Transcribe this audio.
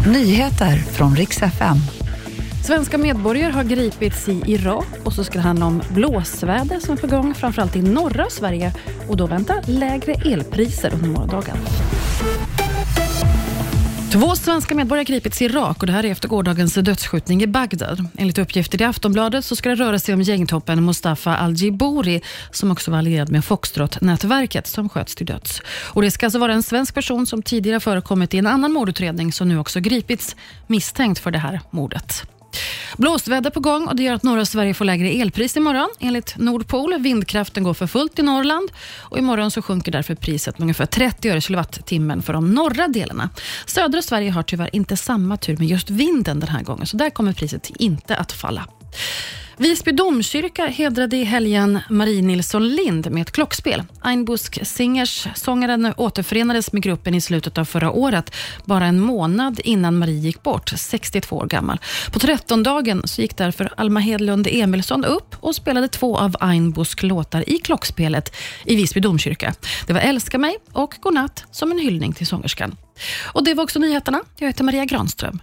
Nyheter från riks FM. Svenska medborgare har gripits i Irak och så ska det handla om blåsväder som är på gång, framförallt i norra Sverige och då väntar lägre elpriser under morgondagen. Två svenska medborgare gripits i Irak och det här är efter gårdagens dödsskjutning i Bagdad. Enligt uppgifter i Aftonbladet så ska det röra sig om gängtoppen Mustafa Al-Jibouri som också var allierad med Foxtrot-nätverket som sköts till döds. Och det ska alltså vara en svensk person som tidigare förekommit i en annan mordutredning som nu också gripits misstänkt för det här mordet. Blåsväder på gång och det gör att norra Sverige får lägre elpris imorgon. Enligt Nordpol, vindkraften går för fullt i Norrland och imorgon så sjunker därför priset med ungefär 30 öre kilowattimmen för de norra delarna. Södra Sverige har tyvärr inte samma tur med just vinden den här gången, så där kommer priset inte att falla. Visby domkyrka hedrade i helgen Marie Nilsson Lind med ett klockspel. Einbusk Singers, sångaren, återförenades med gruppen i slutet av förra året, bara en månad innan Marie gick bort, 62 år gammal. På trettondagen så gick därför Alma Hedlund Emilsson upp och spelade två av Einbusk låtar i klockspelet i Visby domkyrka. Det var Älska mig och Godnatt som en hyllning till sångerskan. Och Det var också nyheterna. Jag heter Maria Granström.